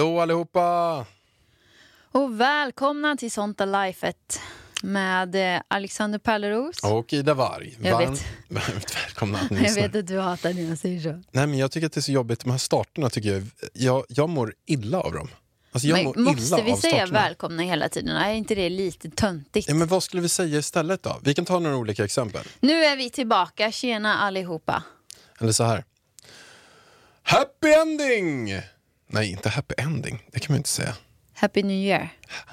Hallå allihopa! Och välkomna till Sånt är lifet med eh, Alexander Pärleros. Och Ida Warg. Jag Varmt, varmt välkomna Jag vet att du hatar när jag säger så. Nej, men jag tycker att det är så jobbigt, de här starterna tycker jag, jag, jag mår illa av dem. Alltså jag mår Men måste illa vi av säga starterna. välkomna hela tiden? Är inte det lite töntigt? Ja, men vad skulle vi säga istället då? Vi kan ta några olika exempel. Nu är vi tillbaka, tjena allihopa. Eller så här. Happy ending! Nej, inte happy ending. Det kan man inte säga. Happy New Year.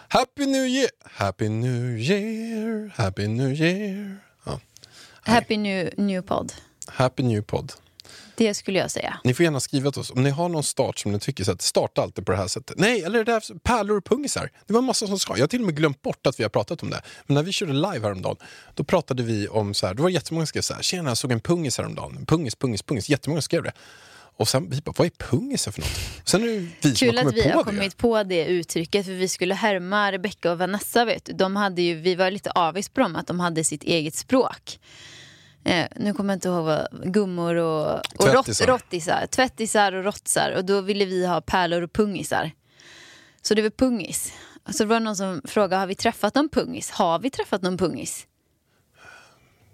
Happy new year! Happy new year! Happy new year! Ja. Happy New, new Pod. Happy new podd. Det skulle jag säga. Ni får gärna skriva till oss om ni har någon start som ni tycker så att starta alltid på det här sättet. Nej, eller det där pärlor och pungisar. Det var en massa som ska. Jag har till och med glömt bort att vi har pratat om det. Men när vi körde live häromdagen, då pratade vi om så här, då var det jättemånga som skrev så här, tjena jag såg en pungis häromdagen. Pungis, pungis, pungis. Jättemånga skrev det. Och sen vi bara, vad är pungisen för något? Sen är det vi Kul att vi på har det. kommit på det uttrycket för vi skulle härma Rebecca och Vanessa. Vet du. De hade ju, vi var lite avis på dem att de hade sitt eget språk. Eh, nu kommer jag inte ihåg vad gummor och, och rott, Tvättisar. rottisar. Tvättisar och rottsar. Och då ville vi ha pärlor och pungisar. Så det var pungis. Så det var någon som frågade, har vi träffat någon pungis? Har vi träffat någon pungis?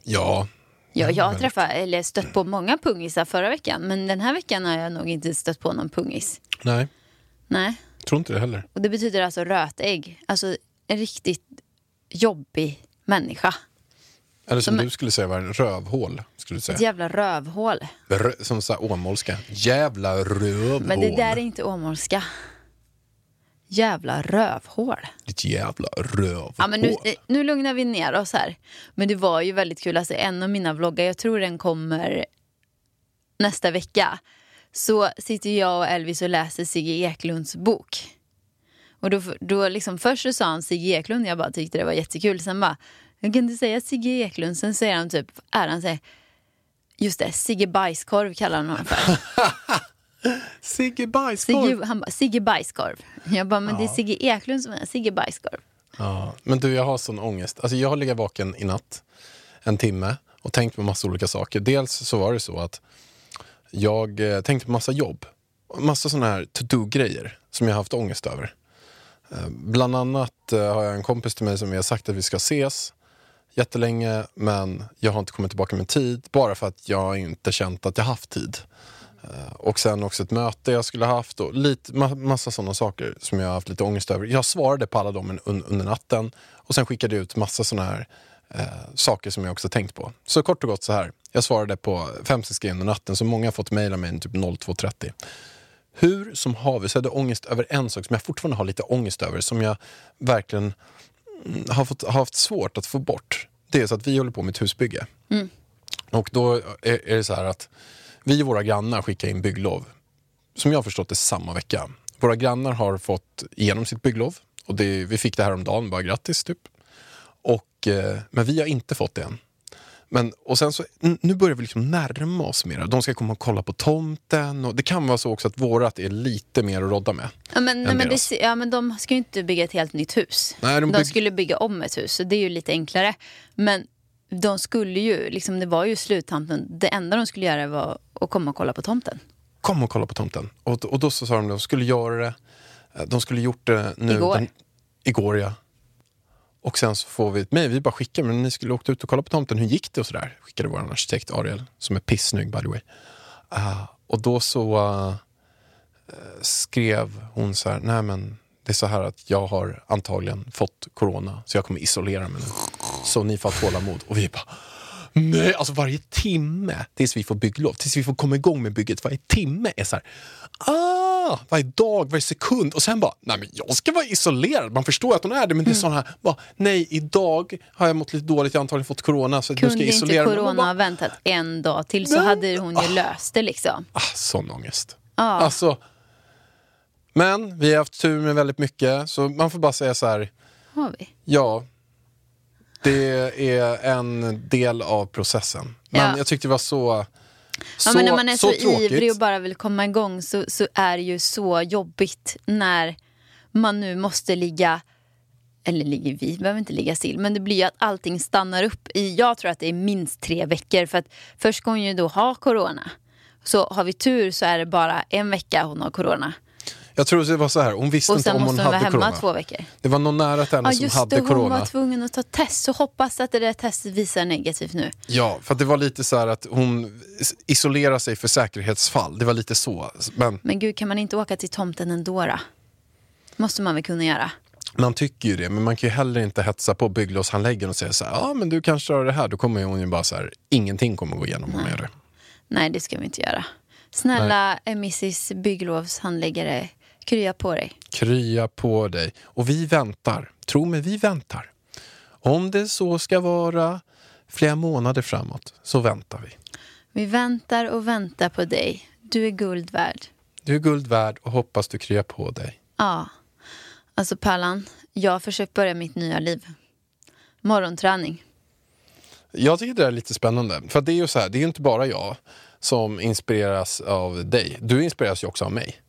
Ja, Ja, jag har väldigt. träffat, eller stött på många pungisar förra veckan. Men den här veckan har jag nog inte stött på någon pungis. nej, Nej. tror inte det heller. Och det betyder alltså rötägg. Alltså en riktigt jobbig människa. Eller som Som- du skulle säga var en rövhål. Skulle du Ett säga. jävla rövhål. Rö- som här åmålska. Jävla rövhål. Men det där är inte åmålska. Jävla rövhål. Ditt jävla rövhål. Ja, men nu, eh, nu lugnar vi ner oss här. Men det var ju väldigt kul. Alltså, en av mina vloggar, jag tror den kommer nästa vecka. Så sitter jag och Elvis och läser Sigge Eklunds bok. Och då, då liksom, först så sa han Sigge Eklund, jag bara tyckte det var jättekul. Sen bara, jag kan inte säga Sigge Eklund. Sen säger han typ, är han säger, just det, Sigge Bajskorv kallar han honom för. Sigge Bajskorv. Sigge, han bara, Sigge Bajskorv. Jag bara, men det är Sigge Eklund som är Sigge Bajskorv. Ja, men du, jag har sån ångest. Alltså, jag har legat vaken i natt en timme och tänkt på massa olika saker. Dels så var det så att jag eh, tänkte på massa jobb. Massa såna här to-do-grejer som jag haft ångest över. Eh, bland annat eh, har jag en kompis till mig som vi har sagt att vi ska ses jättelänge men jag har inte kommit tillbaka med tid bara för att jag inte känt att jag haft tid. Eh, Och sen också ett möte jag skulle ha haft och lite, ma- massa sådana saker som jag haft lite ångest över. Jag svarade på alla dem un, under natten och sen skickade jag ut massa sådana här eh, saker som jag också tänkt på. Så kort och gott så här. Jag svarade på fem, sex grejer under natten så många har fått mejla mig typ 02.30. Hur som haver så hade jag ångest över en sak som jag fortfarande har lite ångest över som jag verkligen mm, har, fått, har haft svårt att få bort. Det är så att vi håller på med ett husbygge. Och då är, är det så här att vi och våra grannar skickar in bygglov. Som jag har förstått det samma vecka. Våra grannar har fått igenom sitt bygglov. Och det, vi fick det här om dagen, bara grattis typ. Och, eh, men vi har inte fått det än. Men, och sen så, nu börjar vi liksom närma oss mer. De ska komma och kolla på tomten. Och det kan vara så också att vårat är lite mer att rodda med. Ja men, nej, men, det, ja, men de ska ju inte bygga ett helt nytt hus. Nej, de de skulle bygga om ett hus, så det är ju lite enklare. Men de skulle ju, liksom, det var ju sluttamten. Det enda de skulle göra var att komma och kolla på tomten. Kom och kolla på tomten. Och, och då så sa de att de skulle göra det. eh, De skulle gjort det nu. Igår. Den, igår ja. Och sen så får vi ett mejl, vi bara skickar, men ni skulle åkt ut och kolla på tomten, hur gick det och sådär? Skickade vår arkitekt Ariel, som är pissnygg by the way. Ah, och då så eh, skrev hon så här, nej men det är så här att jag har antagligen fått corona, så jag kommer isolera mig nu. Så ni får ha tålamod. Och vi bara, nej, alltså varje timme tills vi får bygglov, tills vi får komma igång med bygget, varje timme är så här, ah, varje dag, varje sekund. Och sen bara, nej men jag ska vara isolerad. Man förstår att hon är det, men det är sån här, bara, nej idag har jag mått lite dåligt, jag har antagligen fått corona, så nu ska Kunde jag inte isolera. Man corona ha väntat en dag till så Nej. hade hon ju löst det liksom. Ah, sån ångest. Ja. Alltså, men vi har haft tur med väldigt mycket, så man får bara säga så här, Har vi? ja, det är en del av processen. Men Ja. jag tyckte det var så, så, Ja, men när man är så, tråkigt. ivrig och bara vill komma igång så, så är det ju så jobbigt när man nu måste ligga eller ligger vi, behöver inte ligga still, men det blir ju att allting stannar upp i, jag tror att det är minst tre veckor för att först ska hon ju då ha corona. Så har vi tur så är det bara en vecka hon har corona. Jag tror det var så här, hon visste Och inte sen om hon måste hon vara hade hemma corona. två veckor. Det var någon nära till henne Ja som hade det, hon corona. var tvungen att ta test. Så hoppas att det där testet visar negativt nu. Ja, för det var lite så här att hon isolerar sig för säkerhetsfall. Det var lite så. Men Men gud, kan man inte åka till tomten ändå då? Måste man väl kunna göra? man tycker ju det, men man kan ju heller inte hetsa på bygglovshandläggaren och säga så här, ja men du kanske har det här. Då kommer hon ju bara så här, ingenting kommer gå igenom om jag gör det. Nej, det ska vi inte göra. Snälla Mrs bygglovshandläggare, krya på dig. Krya på dig. Och vi väntar. Tro mig, vi väntar. Om det så ska vara flera månader framåt, så väntar vi. Vi väntar och väntar på dig. Du är guld värd. Du är guld värd och hoppas du kryar på dig. Ja. Alltså Pallan, jag har försökt börja mitt nya liv. Morgonträning. Jag tycker det där är lite spännande. För det är ju så här, det är ju inte bara jag som inspireras av dig. Du inspireras ju också av mig.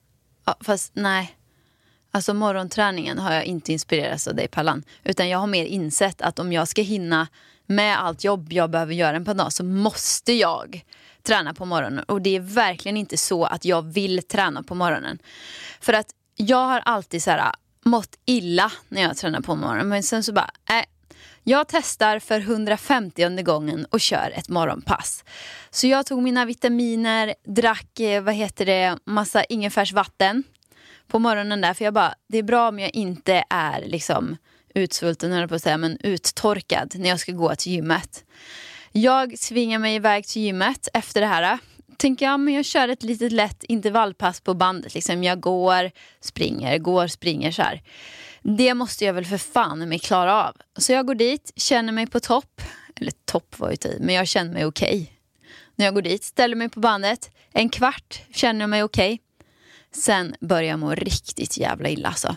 Ja, fast nej. Alltså morgonträningen har jag inte inspirerats av dig Pallan. Utan jag har mer insett att om jag ska hinna med allt jobb jag behöver göra en par dag så måste jag träna på morgonen. Och det är verkligen inte så att jag vill träna på morgonen. För att jag har alltid så här, mått illa när jag tränar på morgonen. Men sen så bara, äh, jag testar för 150 gången och kör ett morgonpass. Så jag tog mina vitaminer, drack eh, vad heter det, massa ingefärsvatten på morgonen där. För jag bara, det är bra om jag inte är liksom utsvulten, höll jag på att säga, men uttorkad när jag ska gå till gymmet. Jag svingar mig iväg till gymmet efter det här. Tänker jag, men jag kör ett litet lätt intervallpass på bandet. Liksom. Jag går, springer, går, springer så här. Det måste jag väl för fan mig klara av. Så jag går dit, känner mig på topp. Eller topp var ju tid, men jag känner mig okej. När jag går dit, ställer mig på bandet, en kvart, känner mig okej. Sen börjar jag må riktigt jävla illa alltså.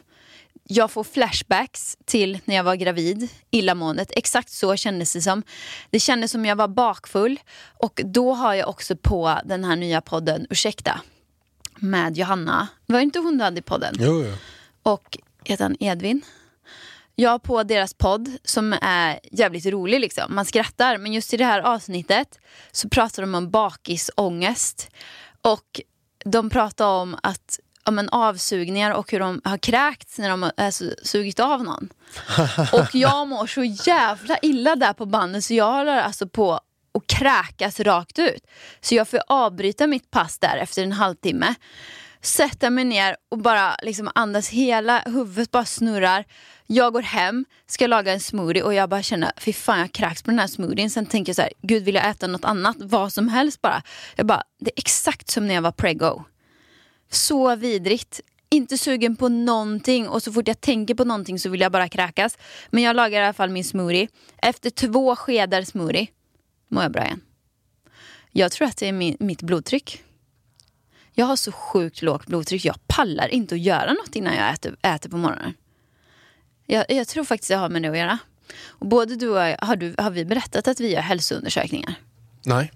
Jag får flashbacks till när jag var gravid, illamåendet. Exakt så kändes det som. Det kändes som jag var bakfull. Och då har jag också på den här nya podden Ursäkta med Johanna. Var inte hon du hade i podden? Jo, jo. och heter han Edvin. Jag på deras podd som är jävligt rolig liksom. Man skrattar men just i det här avsnittet så pratar de om bakisångest. Och de pratar om att ja, men avsugningar och hur de har kräkts när de har alltså, sugit av någon. Och jag mår så jävla illa där på bandet så jag håller alltså på att kräkas rakt ut. Så jag får avbryta mitt pass där efter en halvtimme sätta mig ner och bara liksom andas, hela huvudet bara snurrar. Jag går hem, ska laga en smoothie och jag bara känner, fy fan jag kräks på den här smoothien. Sen tänker jag så här, gud vill jag äta något annat, vad som helst bara. Jag bara, det är exakt som när jag var prego. Så vidrigt. Inte sugen på någonting och så fort jag tänker på någonting så vill jag bara kräkas. Men jag lagar i alla fall min smoothie. Efter två skedar smoothie mår jag bra igen. Jag tror att det är min, mitt blodtryck. Jag har så sjukt lågt blodtryck. Jag pallar inte att göra något innan jag äter, äter på morgonen. Jag, jag tror faktiskt jag har med det att göra. Och både du och jag, har, du, har vi berättat att vi gör hälsoundersökningar? Nej.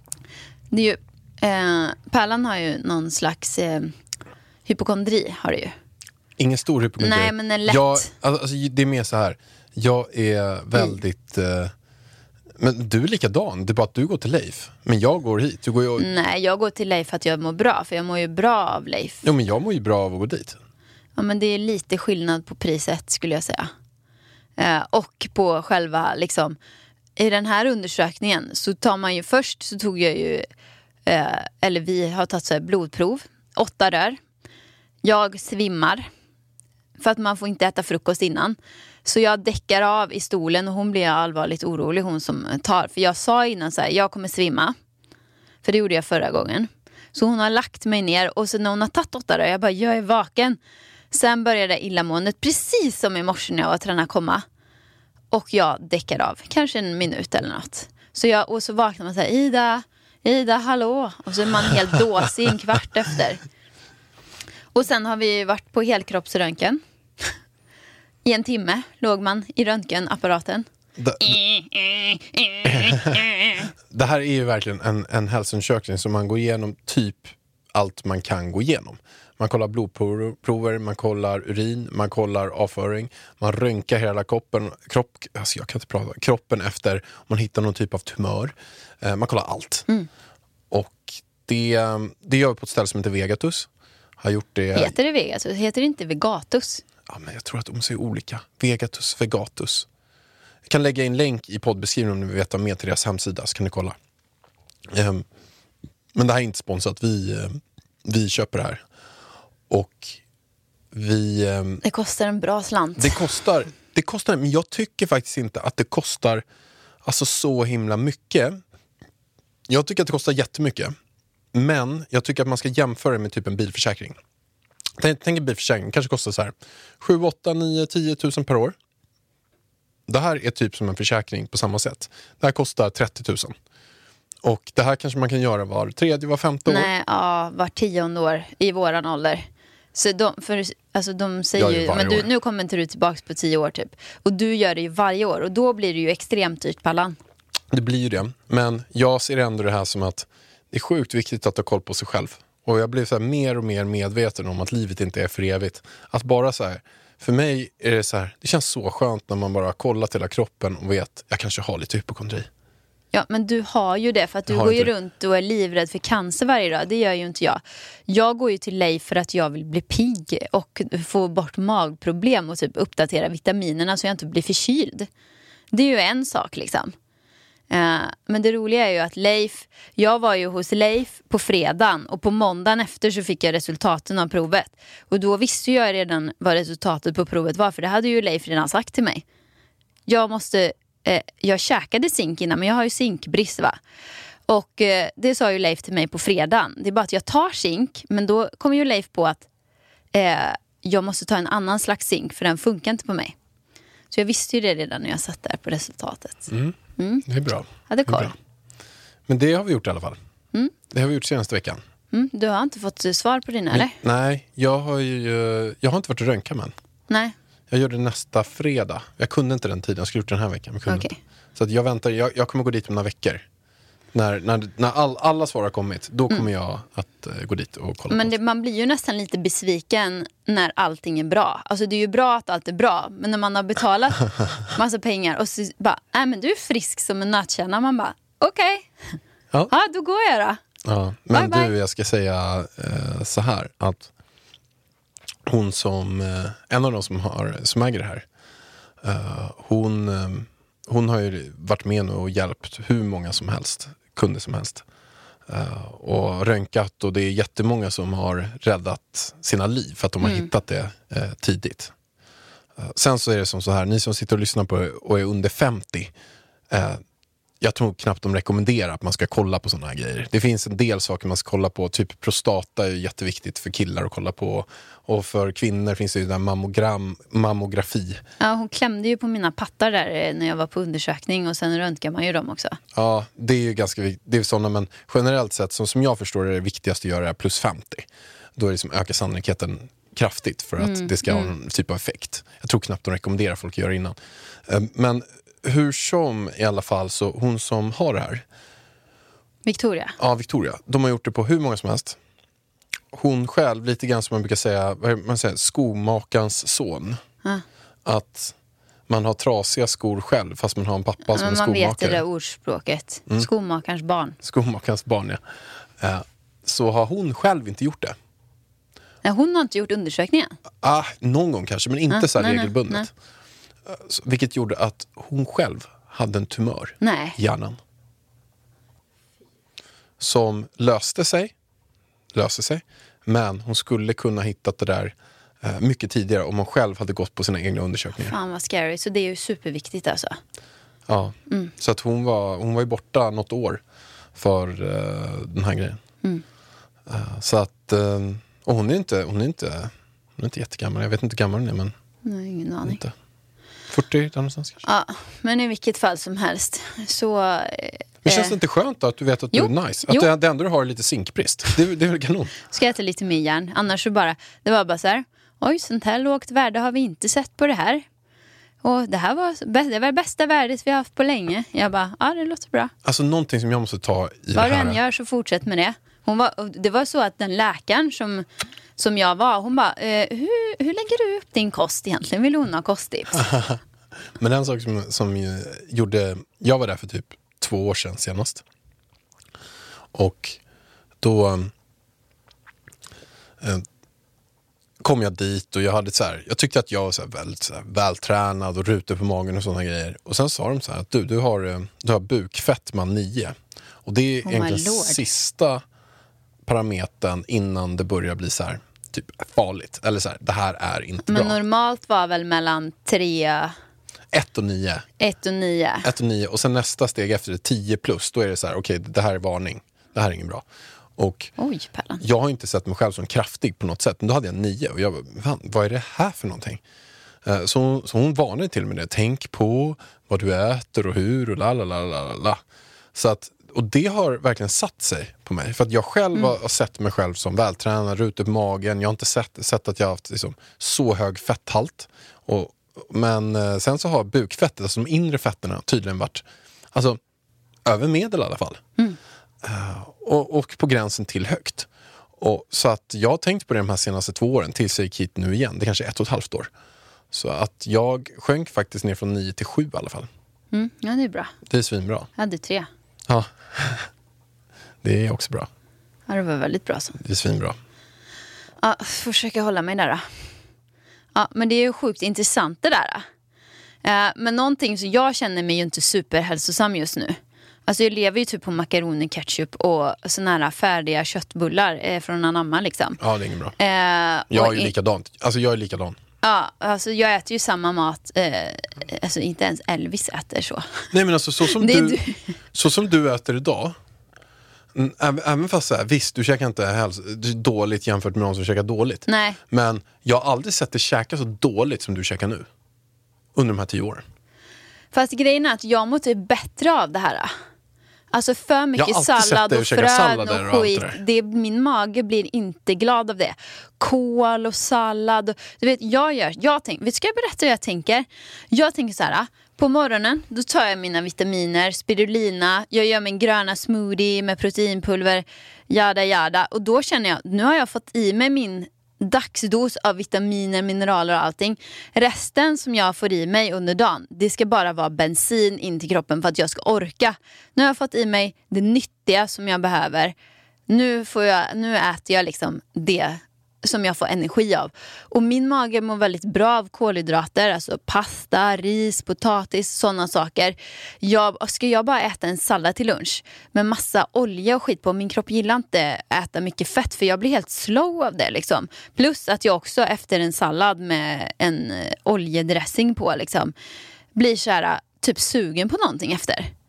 Det är ju, eh, Pärlan har ju någon slags eh, hypokondri. Har det ju. Ingen stor hypokondri. Nej, men en lätt. Jag, alltså, det är mer så här. Jag är väldigt... Eh, men du är likadan, det är bara att du går till Leif. Men jag går hit. Du går ju, Nej, jag går till Leif för att jag mår bra. För jag mår ju bra av Leif. Jo, men jag mår ju bra av att gå dit. Ja, men det är lite skillnad på priset skulle jag säga. Eh, och på själva, liksom, i den här undersökningen så tar man ju först så tog jag ju, eh, eller vi har tagit så här blodprov, åtta rör. Jag svimmar för att man får inte äta frukost innan. Så jag däckar av i stolen och hon blir allvarligt orolig hon som tar. För jag sa innan så här, jag kommer svimma. För det gjorde jag förra gången. Så hon har lagt mig ner och så när hon har tagit åtta dagar, jag bara, jag är vaken. Sen började illamåendet precis som i morse när jag var tränad komma. Och jag däckar av, kanske en minut eller något. Så jag, och så vaknar man så här, Ida, Ida, hallå. Och så är man helt dåsig en kvart efter. Och sen har vi varit på helkroppsröntgen. I en timme låg man i röntgenapparaten. Det, det här är ju verkligen en, en hälsoundersökning som man går igenom typ allt man kan gå igenom. Man kollar blodprover, man kollar urin, man kollar avföring, man röntgar hela kroppen, kropp, alltså jag kan inte prata, kroppen efter om man hittar någon typ av tumör. Eh, man kollar allt. Och det, det gör vi på ett ställe som heter Vegatus. Har gjort det... Heter det Vegatus? Heter det inte Vegatus? Ja, men jag tror att de säger olika. Vegatus, Vegatus. Jag kan lägga in länk i poddbeskrivningen om ni vill veta mer till deras hemsida så kan ni kolla. Ehm, men det här är inte sponsrat. Vi, eh, vi köper det här. Och vi... ehm, Det kostar en bra slant. det kostar, det kostar, men jag tycker faktiskt inte att det kostar alltså så himla mycket. Jag tycker att det kostar jättemycket. Men jag tycker att man ska jämföra det med typ en bilförsäkring. Tänk, tänk en bilförsäkring, kanske kostar så här 7, 8, 9, 10 000 per år. Det här är typ som en försäkring på samma sätt. Det här kostar 30 000. Och det här kanske man kan göra var tredje, var femte år. Nej, ja, var tionde år i våran ålder. Så de, för, alltså de säger ju, men du, nu kommer inte du tillbaka på tio år typ. Och du gör det ju varje år och då blir det ju extremt dyrt Pallan. Det blir ju det. Men jag ser ändå det här som att det är sjukt viktigt att ha koll på sig själv. Och jag blir så mer och mer medveten om att livet inte är för evigt. Att bara så här, för mig är det så här, det känns så skönt när man bara kollat hela kroppen och vet, jag kanske har lite hypokondri. Ja, men du har ju det för att du går ju det. runt och är livrädd för cancer varje dag. Det gör ju inte jag. Jag går ju till Leif för att jag vill bli pigg och få bort magproblem och typ uppdatera vitaminerna så jag inte blir förkyld. Det är ju en sak liksom. Eh, men det roliga är ju att Leif, jag var ju hos Leif på fredagen och på måndagen efter så fick jag resultaten av provet. Och då visste jag redan vad resultatet på provet var för det hade ju Leif redan sagt till mig jag måste, eh, jag käkade zink innan men jag har ju zinkbrist va. Och eh, det sa ju Leif till mig på fredagen. Det är bara att jag tar zink men då kommer ju Leif på att eh, jag måste ta en annan slags zink för den funkar inte på mig. Så jag visste ju det redan när jag satt där på resultatet. Det är bra. Hade Det är koll. Men det har vi gjort i alla fall. Det har vi gjort senaste veckan. Mm, du har inte fått eh, svar på dina eller? Nej, jag har ju jag har inte varit och röntgat men. Nej. Jag gör det nästa fredag. Jag kunde inte den tiden, jag skulle gjort det den här veckan. Men kunde inte. Så jag väntar, jag, jag kommer gå dit om några veckor. När, när, när all, alla svar har kommit, då kommer jag att eh, gå dit och kolla Mm. Men på det, man blir ju nästan lite besviken när allting är bra. Alltså det är ju bra att allt är bra, men när man har betalat massa pengar och så bara, nej men du är frisk som en nötkärna. Man bara, okej, Ja. ja då går jag då. Ja, men Bye, bye. du, jag ska säga eh, så här att hon som, eh, en av de som, har, som äger det här, eh, hon, eh, hon har ju varit med nu och hjälpt hur många som helst, kunder som helst. Eh, och röntgat och det är jättemånga som har räddat sina liv för att de har hittat det eh, tidigt. Eh, sen så är det som så här, ni som sitter och lyssnar på och är under 50, eh, jag tror knappt de rekommenderar att man ska kolla på sådana här grejer. Det finns en del saker man ska kolla på, typ prostata är jätteviktigt för killar att kolla på. Och för kvinnor finns det ju där mammogram, mammografi. Ja, hon klämde ju på mina pattar där eh, när jag var på undersökning och sen röntgar man ju dem också. Ja, det är ju ganska viktigt. Det är sådana, men generellt sett, som, som jag förstår det, är det viktigaste att göra är plus 50. Då är det som ökar sannolikheten kraftigt för att det ska ha någon typ av effekt. Jag tror knappt de rekommenderar folk att göra innan. Eh, Men hur som i alla fall, så hon som har det här, Victoria. Ja, Victoria. De har gjort det på hur många som helst. Hon själv, lite grann som man brukar säga, man säger skomakarens son. Att man har trasiga skor själv fast man har en pappa som Men är man vet det skomakare. där ordspråket. Mm. Skomakarens barn. Skomakarens barn, ja. Eh, Så har hon själv inte gjort det. Nej, hon har inte gjort undersökningen. Ah, någon gång kanske, men inte Ah, så nej, nej, regelbundet. Så- Vilket gjorde att hon själv hade en tumör Nej. i hjärnan. Som löste sig, löste sig, men hon skulle kunna hitta det där eh, mycket tidigare om man själv hade gått på sina egna undersökningar. Fan vad scary. Så det är ju superviktigt alltså. Ja. Mm. Så att hon, var, hon var ju borta något år för eh, den här grejen. Mm. Eh, så att, eh, och hon är, inte, hon, är inte, hon är inte jättegammal, jag vet inte hur gammal hon är men Nej, ingen aning. inte. 40 där någonstans kanske. Ja, men i vilket fall som helst så... Men känns det eh, inte skönt då att du vet att Jo. du är nice? Att Jo. det, det enda du har är lite zinkbrist. Det, det är väl kanon? Ska äta lite mer järn. Annars så bara, det var bara så här. Oj, sånt här lågt värde har vi inte sett på det här. Och det här var, det var det bästa värdet vi har haft på länge. Jag bara, ja det låter bra. Alltså någonting som jag måste ta i Vad det du här. än gör så fortsätt med det. Hon var, det var så att den läkaren som, som jag var, hon bara, eh, hur, hur lägger du upp din kost egentligen? Vill hon ha kosttips? Men en sak som, som gjorde, jag var där för typ två år sedan senast. Och då eh, kom jag dit och jag hade så här, jag tyckte att jag var så här väldigt så här vältränad och rutor på magen och sådana grejer. Och sen sa de så här att du, du har, eh, du har bukfettma 9. Och det är Oh egentligen sista parametern innan det börjar bli så här typ farligt. Eller så här, det här är inte Men bra. normalt var väl mellan 3, 1 och 9. 1 och 9. 1 och 9 och sen nästa steg efter det 10 plus, då är det så här, okej det här är varning. Det här är inget bra. Och Oj, Pellan. jag har inte sett mig själv som kraftig på något sätt, men då hade jag 9 och jag bara, vad är det här för någonting? Eh, Så, hon- så hon varnade till mig det, tänk på vad du äter och hur och la la la la, la. Så att, och det har verkligen satt sig på mig. För att jag själv har, har sett mig själv som vältränad, rutor på magen. Jag har inte sett, sett att jag har haft liksom, så hög fetthalt. Och, men eh, sen så har bukfettet, alltså de inre fetterna, tydligen varit alltså, över medel i alla fall. Eh, och, och på gränsen till högt. Och, så att jag har tänkt på det de här senaste två åren, tills jag gick hit nu igen. Det kanske är ett och ett halvt år. Så att jag sjönk faktiskt ner från 9 till 7 i alla fall. Mm, ja, det är bra. Det är svinbra. Jag hade 3. Ja. Det är också bra. Ja, det var väldigt bra så. Det är svinbra. Ja, försöka hålla mig där då. Ja, men det är ju sjukt intressant det där. Eh, men någonting som jag känner mig ju inte superhälsosam just nu. Alltså jag lever ju typ på makaroner, ketchup och såna här färdiga köttbullar eh, från Anamma liksom. Ja, det är inget bra. Eh, Jag är ju likadant. Alltså jag är likadan. Ja, alltså jag äter ju samma mat. Eh, alltså inte ens Elvis äter så. Nej men alltså så som, du, du. så som du äter idag. även- fast så här, visst du käkar inte är dåligt jämfört med någon som käkar dåligt. Nej. Men jag har aldrig sett dig käka så dåligt som du käkar nu. Under de här tio åren. Fast grejen är att jag mår typ bättre av det här. Alltså för mycket sallad och frön och skit. det min mage blir inte glad av det. Kål och sallad. Du vet, jag gör, jag tänker, vet, ska jag berätta hur jag tänker? Jag tänker så här, på morgonen då tar jag mina vitaminer, spirulina, jag gör min gröna smoothie med proteinpulver, jada jada. Och då känner jag, nu har jag fått i mig min dagsdos av vitaminer, mineraler och allting. Resten som jag får i mig under dagen, det ska bara vara bensin in till kroppen för att jag ska orka. Nu har jag fått i mig det nyttiga som jag behöver. Nu, får jag, nu äter jag liksom det som jag får energi av. Och min mage mår väldigt bra av kolhydrater, alltså pasta, ris, potatis, sådana saker. Jag, ska jag bara äta en sallad till lunch med massa olja och skit på, min kropp gillar inte äta mycket fett för jag blir helt slow av det. Liksom. Plus att jag också efter en sallad med en eh, oljedressing på liksom, blir så här, eh, typ sugen på någonting efter.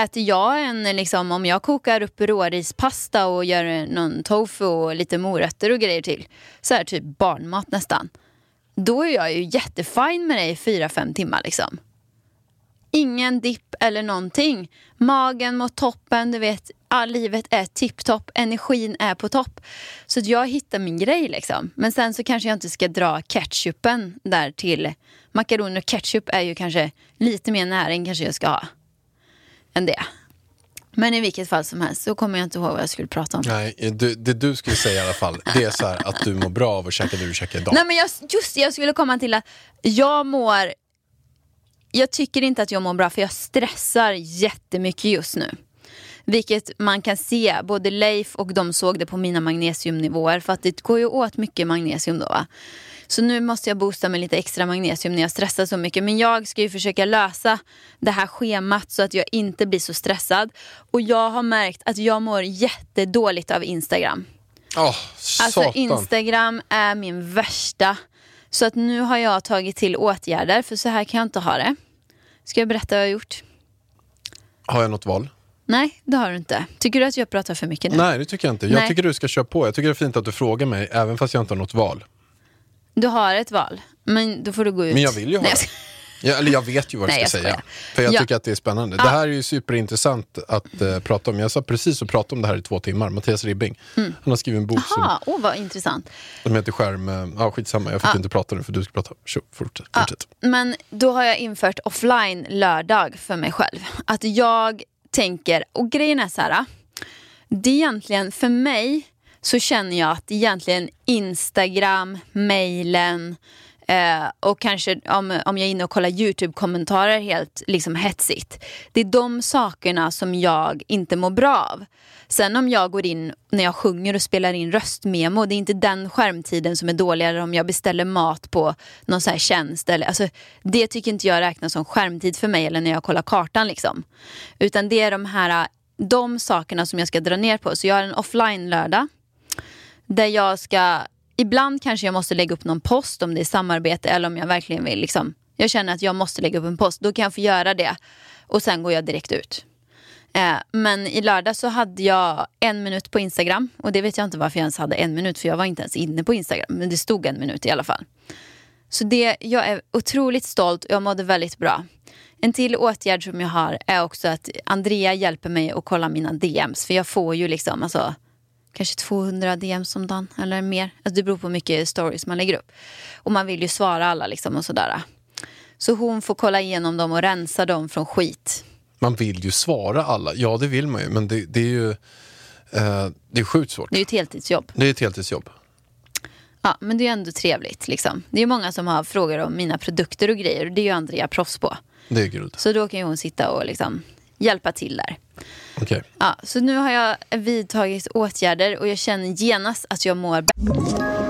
Äter jag en, liksom, om jag kokar upp rårispasta och gör någon tofu och lite morötter och grejer till, så här typ barnmat nästan. Då är jag ju jättefin med det i fyra fem timmar liksom. Ingen dipp eller någonting. Magen mot toppen, du vet, all livet är tipptopp, energin är på topp. Så jag hittar min grej liksom. Men sen så kanske jag inte ska dra ketchupen där till. Makaroner och ketchup är ju kanske lite mer näring kanske jag ska ha än det. Men i vilket fall som helst så kommer jag inte ihåg vad jag skulle prata om. Nej, det, det du skulle säga i alla fall, det är så här att du mår bra av att käka det du käkar idag. Nej men jag, just det, jag skulle komma till att jag mår Jag tycker inte att jag mår bra för jag stressar jättemycket just nu. Vilket man kan se, både Leif och de såg det på mina magnesiumnivåer för att det går ju åt mycket magnesium då va. Så nu måste jag boosta med lite extra magnesium när jag stressar så mycket. Men jag ska ju försöka lösa det här schemat så att jag inte blir så stressad. Och jag har märkt att jag mår jättedåligt av Instagram. Åh, Alltså satan. Instagram är min värsta. Så att nu har jag tagit till åtgärder för så här kan jag inte ha det. Ska jag berätta vad jag har gjort? Har jag något val? Nej, det har du inte. Tycker du att jag pratar för mycket nu? Nej, det tycker jag inte. Jag Nej. tycker du ska köra på. Jag tycker det är fint att du frågar mig, även fast jag inte har något val. Du har ett val, men då får du gå ut. Men jag vill ju ha Nej, det. Ja, eller jag vet ju vad Nej, jag jag ska skojar. säga. För jag Ja. tycker att det är spännande. Det här är ju superintressant att eh, prata om. Jag sa precis att prata om det här i två timmar. Mattias Ribbing. Han har skrivit en bok som, Jaha, åh vad intressant. som heter Skärm... eh, Ja, skitsamma. Jag fick inte prata nu för du ska prata. Tjo, fortsätt. fortsätt. Men då har jag infört offline lördag för mig själv. Att jag tänker, och grejen är så här. Det är egentligen, för mig så känner jag att egentligen Instagram, mejlen eh, och kanske om, om jag är inne och kollar YouTube-kommentarer helt liksom hetsigt. Det är de sakerna som jag inte mår bra av. Sen om jag går in när jag sjunger och spelar in röstmemo, det är inte den skärmtiden som är dålig. Eller om jag beställer mat på någon sån här tjänst. Eller, alltså, det tycker inte jag räknas som skärmtid för mig eller när jag kollar kartan. Liksom. Utan det är de här de sakerna som jag ska dra ner på. Så jag har en offline lördag. Där jag ska, ibland kanske jag måste lägga upp någon post om det är samarbete eller om jag verkligen vill liksom, jag känner att jag måste lägga upp en post, då kan jag få göra det. Och sen går jag direkt ut. Eh, men i lördag så hade jag en minut på Instagram och det vet jag inte varför jag ens hade en minut för jag var inte ens inne på Instagram. Men det stod en minut i alla fall. Så det, jag är otroligt stolt och jag mådde väldigt bra. En till åtgärd som jag har är också att Andrea hjälper mig att kolla mina DMs. För jag får ju liksom alltså, kanske 200 DMs om dagen eller mer. Alltså det beror på hur mycket stories man lägger upp. Och man vill ju svara alla liksom och sådär. Så hon får kolla igenom dem och rensa dem från skit. Man vill ju svara alla. Ja, det vill man ju. Men det, det är ju eh, det är sjukt svårt. Det är ju ett heltidsjobb. Det är ett heltidsjobb. Ja, men det är ändå trevligt. Liksom. Det är många som har frågor om mina produkter och grejer och det är ju Andrea proffs på. Det är guld. Så då kan ju hon sitta och liksom hjälpa till där. Okej. Ja, så nu har jag vidtagit åtgärder och jag känner genast att jag mår bättre.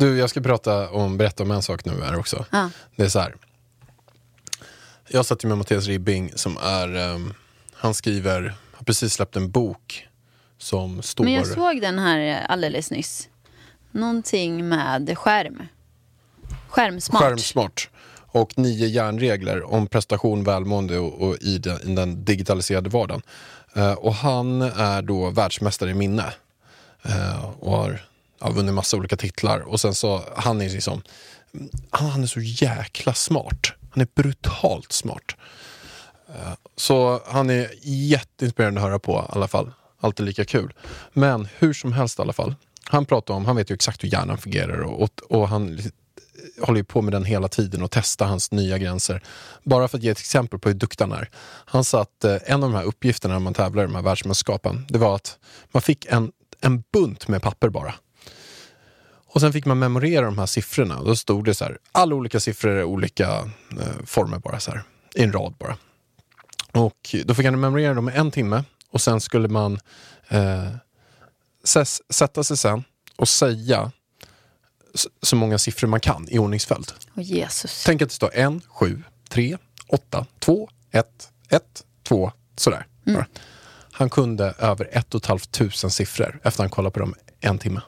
Du, jag ska prata om, berätta om en sak nu här också. Ja. Det är så här. Jag satt ju med Mattias Ribbing som är, ehm, han skriver, har precis släppt en bok som står... Men jag såg den här alldeles nyss. Någonting med skärm. Skärmsmart. Skärmsmart. Och nio järnregler om prestation, välmående och, och i, den, i den digitaliserade vardagen. Eh, och han är då världsmästare i minne. Eh, och har har vunnit massa olika titlar. Och sen så, han är liksom, han, han är så jäkla smart. Han är brutalt smart. Eh, så han är jätteinspirerande att höra på i alla fall. Alltid lika kul. Men hur som helst i alla fall. Han pratar om, han vet ju exakt hur hjärnan fungerar och, och, och han håller ju på med den hela tiden och testar hans nya gränser. Bara för att ge ett exempel på hur duktig han är. Han sa att eh, en av de här uppgifterna när man tävlar i de här världsmästerskapen, det var att man fick en, en bunt med papper bara. Och sen fick man memorera de här siffrorna. Då stod det så här, alla olika siffror i olika eh, former bara så här, i en rad bara. Och då fick han memorera dem i en timme och sen skulle man eh, ses, sätta sig sen och säga så många siffror man kan i ordningsföljd. Åh Jesus. Tänk att det står en, sju, tre, åtta, två, ett, ett, två, sådär. Bara. Han kunde över ett och ett halvt tusen siffror efter han kollat på dem en timme.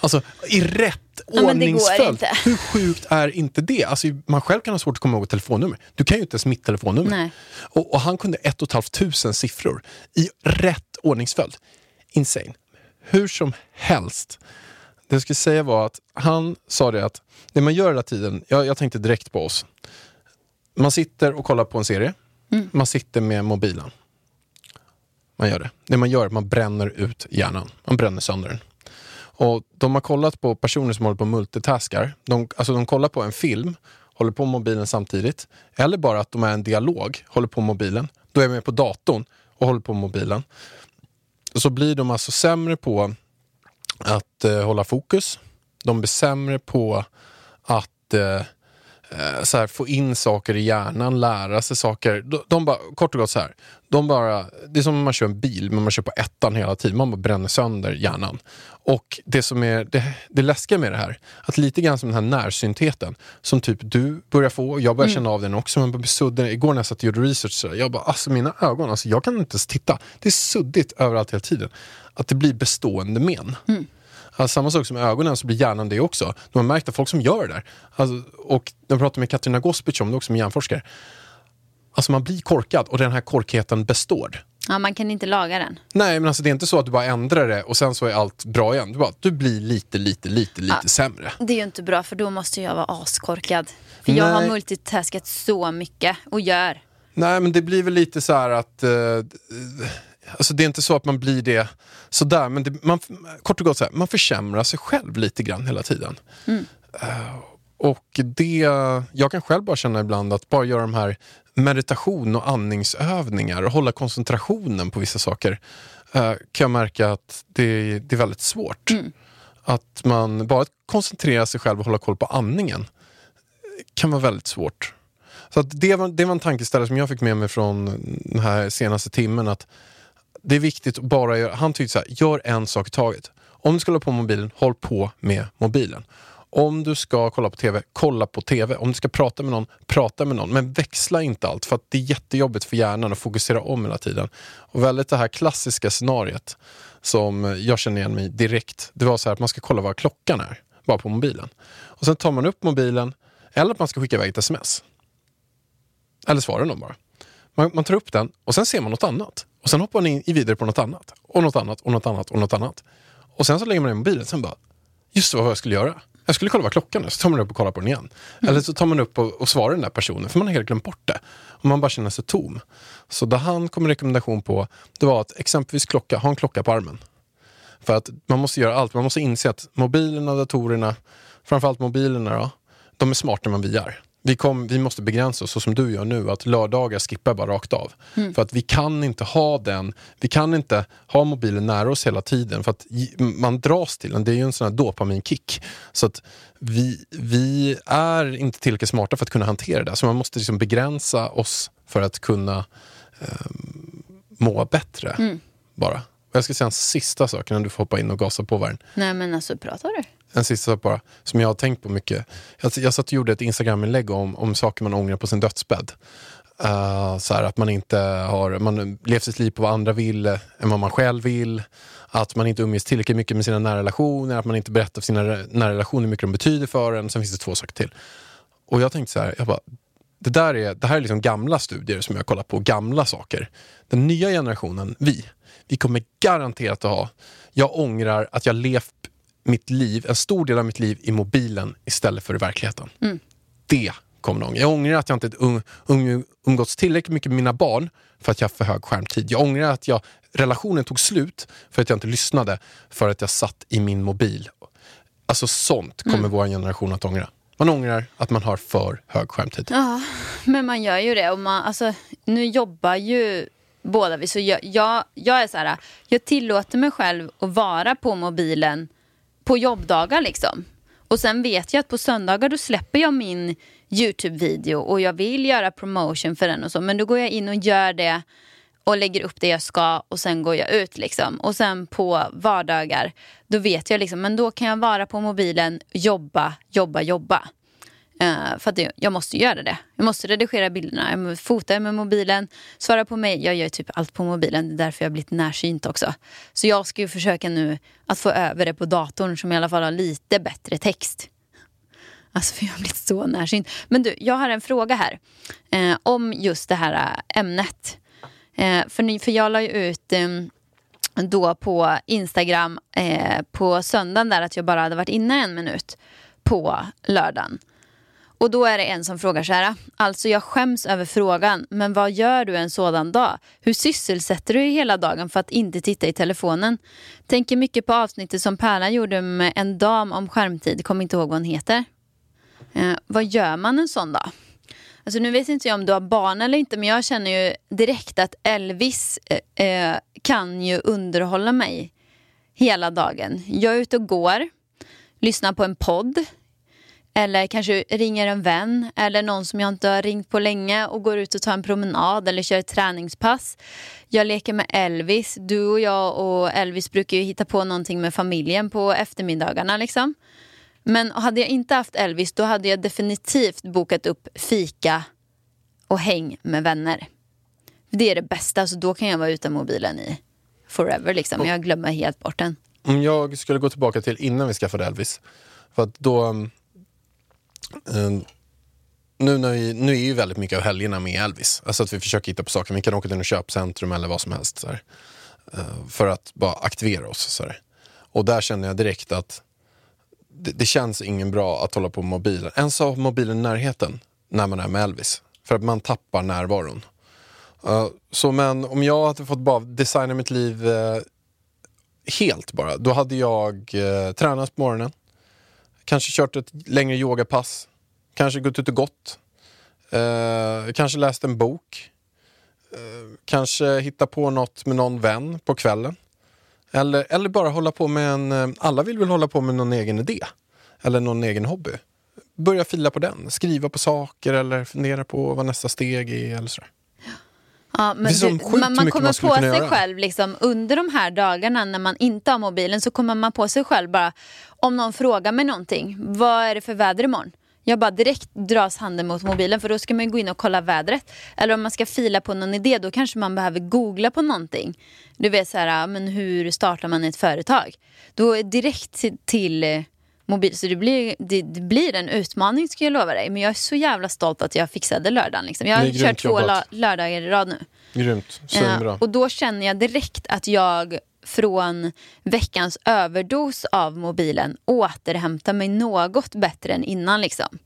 Alltså i rätt Ja, ordningsföljd. Hur sjukt är inte det? Alltså, man själv kan ha svårt att komma ihåg ett telefonnummer. Du kan ju inte ens mitt telefonnummer. Och, och han kunde ett och ett halvt tusen siffror i rätt ordningsföljd. Insane. Hur som helst. Det jag skulle säga var att han sa det att det man gör hela tiden, jag, jag tänkte direkt på oss. Man sitter och kollar på en serie. Man sitter med mobilen. Man gör det. Det man gör är att man bränner ut hjärnan. Man bränner sönder den. Och de har kollat på personer som håller på och multitaskar. De, alltså de kollar på en film, håller på med mobilen samtidigt. Eller bara att de är en dialog, håller på med mobilen. Då är man med på datorn och håller på med mobilen. Så blir de alltså sämre på att eh, hålla fokus. De blir sämre på att eh, så här, få in saker i hjärnan, lära sig saker. De, de bara, kort och gott så här, de bara, det är som om man kör en bil, men man kör på ettan hela tiden. Man bara bränner sönder hjärnan. Och det som är det, det läskiga med det här, att lite grann som den här närsyntheten, som typ du börjar få, jag börjar känna av den också, man blir suddig. Igår när jag satt och gjorde research, så jag bara, alltså mina ögon, alltså, jag kan inte ens titta. Det är suddigt överallt hela tiden. Att det blir bestående men. Alltså, samma sak som ögonen så blir hjärnan det också. De har märkt att folk som gör det där, alltså, och jag pratade med Katarina Gospic om det också, med hjärnforskare. Alltså man blir korkad och den här korkheten består. Ja, man kan inte laga den. Nej men alltså det är inte så att du bara ändrar det och sen så är allt bra igen. Du, bara, du blir lite, lite, lite, lite Ja. sämre. Det är ju inte bra för då måste jag vara askorkad. För jag har Nej. multitaskat så mycket och gör. Nej men det blir väl lite så här att eh, Alltså det är inte så att man blir det sådär, men det, man, kort och gott så här, man försämrar sig själv lite grann hela tiden. Eh, och det, jag kan själv bara känna ibland att bara göra de här meditation och andningsövningar och hålla koncentrationen på vissa saker eh, kan jag märka att det, det är väldigt svårt. Att man bara koncentrerar sig själv och hålla koll på andningen kan vara väldigt svårt. Så det, var, det var en tankeställare som jag fick med mig från den här senaste timmen. Att det är viktigt att bara göra, han tyckte så här, gör en sak i taget. Om du ska hålla på med mobilen, håll på med mobilen. Om du ska kolla på TV, kolla på TV. Om du ska prata med någon, prata med någon. Men växla inte allt för att det är jättejobbigt för hjärnan att fokusera om hela tiden. Och väldigt det här klassiska scenariet som jag känner igen mig direkt. Det var så här att man ska kolla vad klockan är, bara på mobilen. Och sen tar man upp mobilen, eller att man ska skicka iväg ett sms. Eller svara någon bara. Man, man tar upp den och sen ser man något annat. Och sen hoppar man in i vidare på något annat. Och något annat och något annat och något annat. Och sen så lägger man in mobilen sen bara, just vad jag skulle göra. Jag skulle kolla vad klockan är, så tar man upp och kollar på den igen. Eller så tar man upp och, och svarar den där personen, för man har helt glömt bort det. Och man bara känner sig tom. Så det han kom med rekommendation på, det var att exempelvis klocka, ha en klocka på armen. För att man måste göra allt, man måste inse att mobilerna, datorerna, framförallt mobilerna då, de är smartare än vad vi är. Vi, kom, vi måste begränsa oss så som du gör nu, att lördagar skippar bara rakt av. För att vi kan inte ha den, vi kan inte ha mobilen nära oss hela tiden för att man dras till den, det är ju en sån här dopaminkick. Så att vi, vi är inte tillräckligt smarta för att kunna hantera det, så man måste liksom begränsa oss för att kunna eh, må bättre. Bara. Och jag ska säga en sista sak innan du får hoppa in och gasa på varandra. Nej men alltså pratar du? En sista sak bara, som jag har tänkt på mycket. Jag, jag satt och gjorde ett Instagram-inlägg om, om saker man ångrar på sin dödsbädd. Uh, så här, att man inte har man levt sitt liv på vad andra vill eh, än vad man själv vill. Att man inte umgås tillräckligt mycket med sina nära relationer. Att man inte berättar för sina nära relationer hur mycket de betyder för en. Sen finns det två saker till. Och jag tänkte så här, jag bara, det, där är, det här är liksom gamla studier som jag kollat på, gamla saker. Den nya generationen, vi, vi kommer garanterat att ha, jag ångrar att jag levt mitt liv, en stor del av mitt liv i mobilen istället för i verkligheten. Det kommer någon. Jag ångrar att jag inte um, um, umgåtts tillräckligt mycket med mina barn för att jag har för hög skärmtid. Jag ångrar att jag, relationen tog slut för att jag inte lyssnade för att jag satt i min mobil. Alltså sånt kommer vår generation att ångra. Man ångrar att man har för hög skärmtid. Ja, men man gör ju det. Och man, alltså, nu jobbar ju båda vi. Så jag, jag, jag är så här, jag tillåter mig själv att vara på mobilen på jobbdagar liksom. Och sen vet jag att på söndagar då släpper jag min YouTube-video och jag vill göra promotion för den och så. Men då går jag in och gör det och lägger upp det jag ska och sen går jag ut liksom. Och sen på vardagar, då vet jag liksom, men då kan jag vara på mobilen, jobba, jobba, jobba. Uh, för att det, jag måste göra det. Jag måste redigera bilderna, jag måste fota med mobilen, svara på mig. Jag gör typ allt på mobilen, det är därför jag har blivit närsynt också. Så jag ska ju försöka nu att få över det på datorn som i alla fall har lite bättre text. Alltså för jag har blivit så närsynt. Men du, jag har en fråga här. Eh, om just det här eh, ämnet. Eh, för, ni, för jag la ju ut eh, då på Instagram eh, på söndagen där att jag bara hade varit inne en minut på lördagen. Och då är det en som frågar så här. Alltså jag skäms över frågan, men vad gör du en sådan dag? Hur sysselsätter du dig hela dagen för att inte titta i telefonen? Tänker mycket på avsnittet som Pärla gjorde med en dam om skärmtid. Kommer inte ihåg vad hon heter. Eh, vad gör man en sån dag? Alltså nu vet inte jag om du har barn eller inte men jag känner ju direkt att Elvis eh, eh kan ju underhålla mig hela dagen. Jag är ute och går, lyssnar på en podd, eller kanske ringer en vän eller någon som jag inte har ringt på länge och går ut och tar en promenad eller kör ett träningspass. Jag leker med Elvis. Du och jag och Elvis brukar ju hitta på någonting med familjen på eftermiddagarna. Liksom. Men hade jag inte haft Elvis då hade jag definitivt bokat upp fika och häng med vänner. Det är det bästa, så då kan jag vara utan mobilen i forever. Liksom. Jag glömmer helt bort den. Om jag skulle gå tillbaka till innan vi skaffade Elvis. För att då... Eh, nu, när vi, nu är ju väldigt mycket av helgerna med Elvis. Alltså att vi försöker hitta på saker. Vi kan åka till något köpcentrum eller vad som helst. Så här, eh, för att bara aktivera oss. Så här. Och där känner jag direkt att det, det känns ingen bra att hålla på med mobilen. Ens ha mobilen i närheten när man är med Elvis. För att man tappar närvaron. Eh, så men om jag hade fått bara designa mitt liv helt bara, då hade jag tränat på morgonen. Kanske kört ett längre yogapass. Kanske gått ut och gått. Eh, kanske läst en bok. Eh, kanske hitta på något med någon vän på kvällen. Eller, eller bara hålla på med en... Eh, alla vill väl hålla på med någon egen idé. Eller någon egen hobby. Börja fila på den. Skriva på saker eller fundera på vad nästa steg är. Eller sådär. Ja, men du, man, man kommer man på sig göra. själv liksom, under de här dagarna när man inte har mobilen så kommer man på sig själv bara om någon frågar mig någonting. Vad är det för väder imorgon? Jag bara direkt dras handen mot mobilen för då ska man gå in och kolla vädret. Eller om man ska fila på någon idé då kanske man behöver googla på någonting. Du vet så här, men hur startar man ett företag? Då direkt till, till eh, mobil. Så det blir, det, det blir en utmaning ska jag lova dig. Men jag är så jävla stolt att jag fixade lördagen. Liksom. Jag har kört två la- lördagar i rad nu. Grymt. Svinbra. och då känner jag direkt att jag från veckans överdos av mobilen återhämtar mig något bättre än innan. Liksom.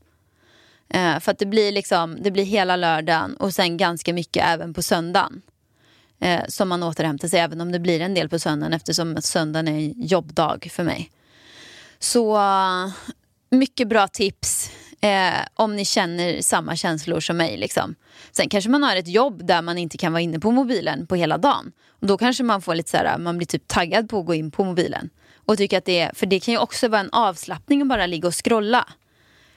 Eh, för att det blir, liksom, det blir hela lördagen och sen ganska mycket även på söndagen. Eh, som man återhämtar sig, även om det blir en del på söndagen eftersom söndagen är en jobbdag för mig. Så eh, mycket bra tips eh, om ni känner samma känslor som mig. Liksom. Sen kanske man har ett jobb där man inte kan vara inne på mobilen på hela dagen. Och då kanske man får lite så här, eh, man blir typ taggad på att gå in på mobilen. Och tycker att det är, för det kan ju också vara en avslappning att bara ligga och scrolla.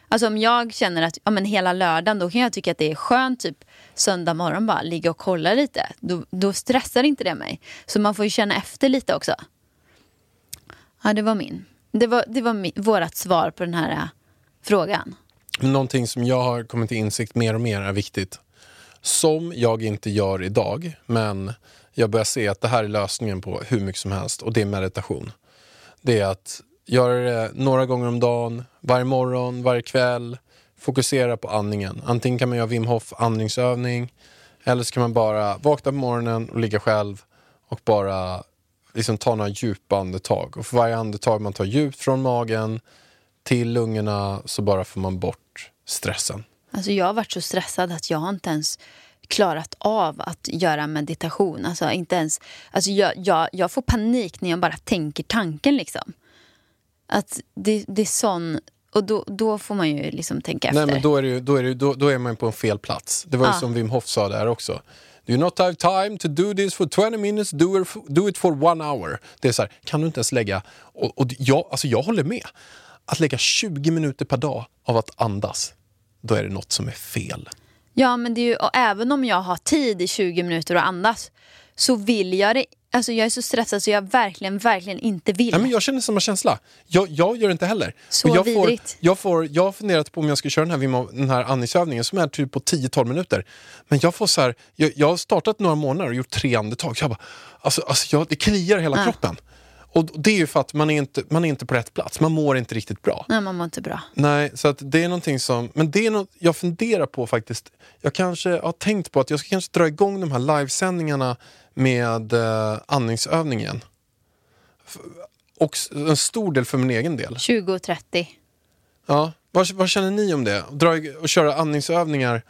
Alltså om jag känner att ja, men hela lördagen då kan jag tycka att det är skönt typ söndag morgon bara ligga och kolla lite. Då, då stressar inte det mig. Så man får ju känna efter lite också. Ja, det var min. Det var, det var vårt svar på den här äh, frågan. Någonting som jag har kommit till insikt mer och mer är viktigt. Som jag inte gör idag, men jag börjar se att det här är lösningen på hur mycket som helst och det är meditation. Det är att göra det några gånger om dagen, varje morgon, varje kväll. Fokusera på andningen. Antingen kan man göra Wim Hof andningsövning eller så kan man bara vakna på morgonen och ligga själv och bara liksom ta några djupa andetag. Och för varje andetag man tar djupt från magen till lungorna så bara får man bort stressen. Alltså jag har varit så stressad att jag har inte ens klarat av att göra meditation. Alltså inte ens, alltså jag, jag, jag får panik när jag bara tänker tanken liksom. Att det, det är sån, och då, då får man ju liksom tänka efter. Nej men då är, det, ju- då, är det, då, då är man på en fel plats. Det var ju Ja. som Wim Hof sa där också. Do you not have time to do this for 20 minutes, do it, do it for one hour. Det är så här, kan du inte ens lägga, och, och jag, alltså jag håller med. Att lägga 20 minuter per dag av att andas, då är det något som är fel. Ja, men det är ju, och även om jag har tid i 20 minuter att andas så vill jag det. Alltså jag är så stressad så jag verkligen, verkligen inte vill. Nej, men jag känner samma känsla. Jag, jag gör det inte heller. Så Och jag, får, vidrigt. jag, får, jag har funderat på om jag ska köra den här, den här andningsövningen som är typ på 10-12 minuter. Men jag får så här, jag, jag har startat några månader och gjort tre andetag. Jag bara, alltså, alltså jag, det kliar hela Ja. kroppen. Och det är ju för att man är, inte, man är inte på rätt plats. Man mår inte riktigt bra. Nej, man mår inte bra. Nej, så att det är någonting som... Men det är något jag funderar på faktiskt. Jag kanske har tänkt på att jag ska kanske dra igång de här livesändningarna med eh, andningsövningen. Och en stor del för min egen del. 20 och 30. Ja, vad, vad känner ni om det? Dra och köra andningsövningar.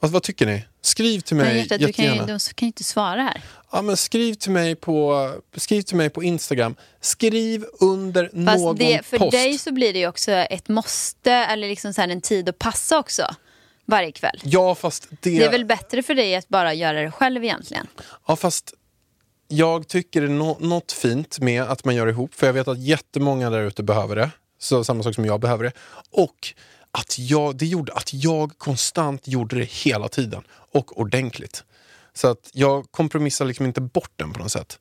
Vad, vad tycker ni? Skriv till Men mig hjärtat, du kan ju, jättegärna. de kan ju inte svara här. Ja, men skriv, till mig på, skriv till mig på Instagram. Skriv under Fast någon det, för post. dig så blir det ju också ett måste eller liksom så här en tid att passa också. Varje kväll. Ja, fast det... Det är väl bättre för dig att bara göra det själv egentligen. Ja, fast jag tycker det är nå- något fint med att man gör ihop. För jag vet att jättemånga där ute behöver det. så samma sak som jag behöver det. Och att jag, det gjorde att jag konstant gjorde det hela tiden och ordentligt. Så att jag kompromissar liksom inte bort den på något sätt.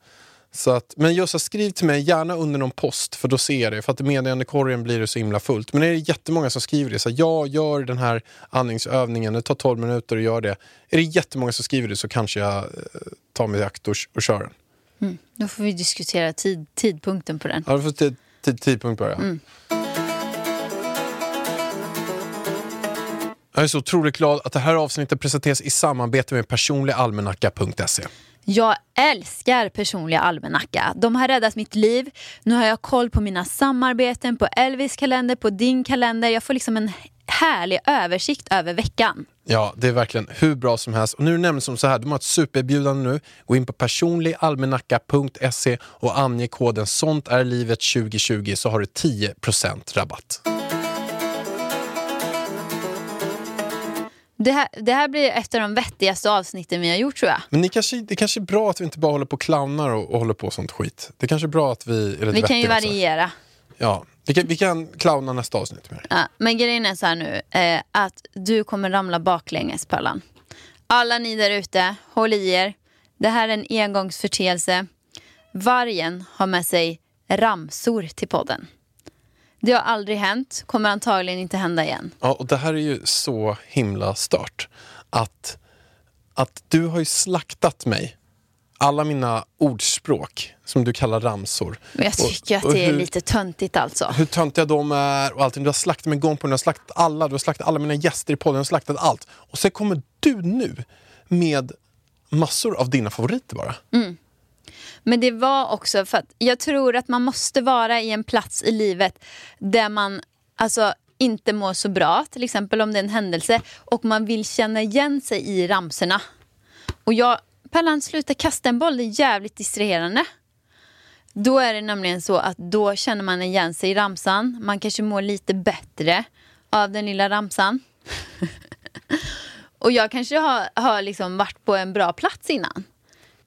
Så att, men just så skriv till mig, gärna under någon post, för då ser jag det. För att i meddelandekorgen blir det så himla fullt. Men är det jättemånga som skriver det, så här, jag gör den här andningsövningen, det tar 12 minuter och gör det. Är det jättemånga som skriver det så kanske jag eh, tar mig i akt och, och kör den. Mm. Då får vi diskutera tid, tidpunkten på den. Ja, du får tid, tid, tidpunkt bara. Mm. Jag är så otroligt glad att det här avsnittet presenteras i samarbete med personligalmanacka.se. Jag älskar personliga almanacka. De har räddat mitt liv. Nu har jag koll på mina samarbeten, på Elvis kalender, på din kalender. Jag får liksom en härlig översikt över veckan. Ja, det är verkligen hur bra som helst. Och nu nämligen som så här, de har ett supererbjudande nu. Gå in på personligalmanacka.se och ange koden sånt är livet 2020 så har du 10% rabatt. Det här, det här blir ett av de vettigaste avsnitten vi har gjort tror jag. Men ni kanske, det kanske är bra att vi inte bara håller på och clownar och, och håller på sånt skit. Det kanske är bra att vi är Vi kan ju också. variera. Ja, vi kan, vi kan clowna nästa avsnitt mer. Ja, men grejen är så här nu, eh, att du kommer ramla baklänges Pallan. Alla ni där ute, håll i er. Det här är en engångsförteelse. Vargen har med sig ramsor till podden. Det har aldrig hänt, kommer antagligen inte hända igen. Ja, och det här är ju så himla stört. Att, att du har ju slaktat mig. Alla mina ordspråk som du kallar ramsor. Men jag Och- tycker att och det är hur- lite töntigt alltså. hur töntiga de är och allting. Du har slaktat mig gång på gång, du har slaktat alla, du har slaktat alla mina gäster i podden, du har slaktat allt. Och sen kommer du nu med massor av dina favoriter bara. Men det var också för att jag tror att man måste vara i en plats i livet där man alltså inte mår så bra, till exempel om det är en händelse och man vill känna igen sig i ramsorna. Och jag, Pellan sluta kasta en boll, det är jävligt distraherande. Då är det nämligen så att då känner man igen sig i ramsan, man kanske mår lite bättre av den lilla ramsan. och jag kanske har, har liksom varit på en bra plats innan.